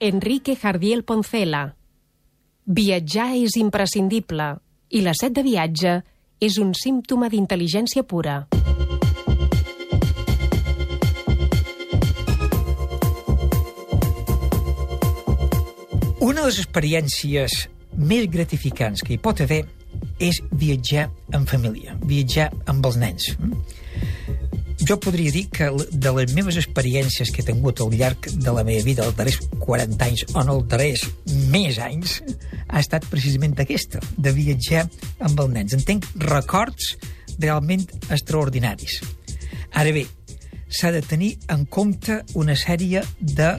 Enrique Jardiel Poncela. Viatjar és imprescindible i la set de viatge és un símptoma d'intel·ligència pura. Una de les experiències més gratificants que hi pot haver és viatjar en família, viatjar amb els nens. Jo podria dir que de les meves experiències que he tingut al llarg de la meva vida, els darrers 40 anys o en els darrers més anys, ha estat precisament aquesta, de viatjar amb els nens. Entenc records realment extraordinaris. Ara bé, s'ha de tenir en compte una sèrie de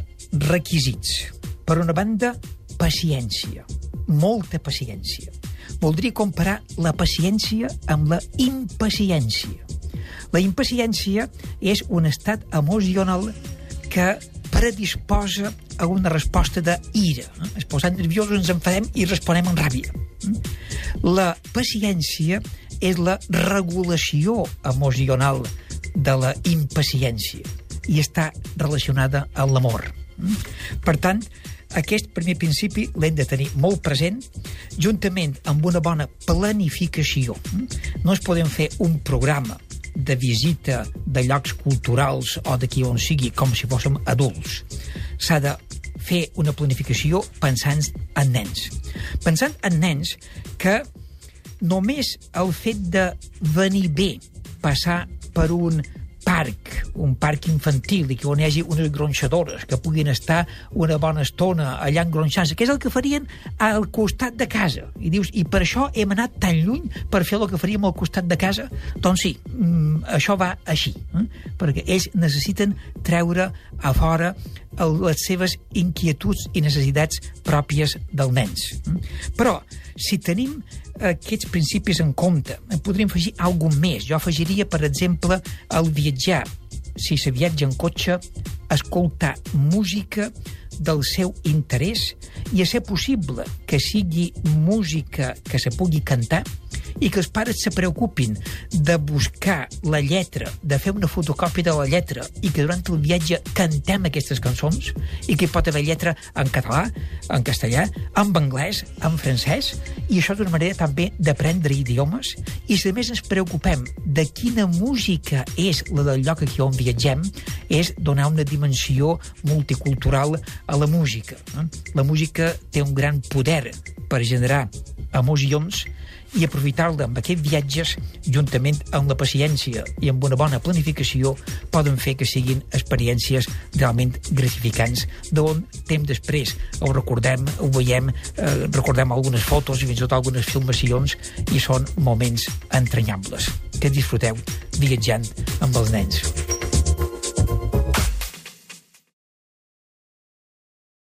requisits. Per una banda, paciència, molta paciència. Voldria comparar la paciència amb la impaciència. La impaciència és un estat emocional que predisposa a una resposta d'ira. Es posant nerviosos, ens enfadem i responem amb ràbia. La paciència és la regulació emocional de la impaciència i està relacionada amb l'amor. Per tant, aquest primer principi l'hem de tenir molt present, juntament amb una bona planificació. No es podem fer un programa de visita de llocs culturals o d'aquí on sigui, com si fóssim adults. S'ha de fer una planificació pensant en nens. Pensant en nens que només el fet de venir bé, passar per un parc, un parc infantil, i que on hi hagi unes gronxadores que puguin estar una bona estona allà engronxant-se, que és el que farien al costat de casa. I dius, i per això hem anat tan lluny per fer el que faríem al costat de casa? Doncs sí, mm, això va així, eh? perquè ells necessiten treure a fora les seves inquietuds i necessitats pròpies dels nens. Però, si tenim aquests principis en compte, en podríem afegir alguna més. Jo afegiria, per exemple, el viatjar. Si se viatja en cotxe, escoltar música del seu interès i a ser possible que sigui música que se pugui cantar i que els pares se preocupin de buscar la lletra, de fer una fotocòpia de la lletra i que durant el viatge cantem aquestes cançons i que hi pot haver lletra en català, en castellà, en anglès, en francès i això és una manera també d'aprendre idiomes i si a més ens preocupem de quina música és la del lloc aquí on viatgem és donar una dimensió multicultural a la música. La música té un gran poder per generar emocions i aprofitar-la amb aquests viatges, juntament amb la paciència i amb una bona planificació, poden fer que siguin experiències realment gratificants, d'on temps després ho recordem, ho veiem, eh, recordem algunes fotos i fins i tot algunes filmacions i són moments entranyables. Que disfruteu viatjant amb els nens.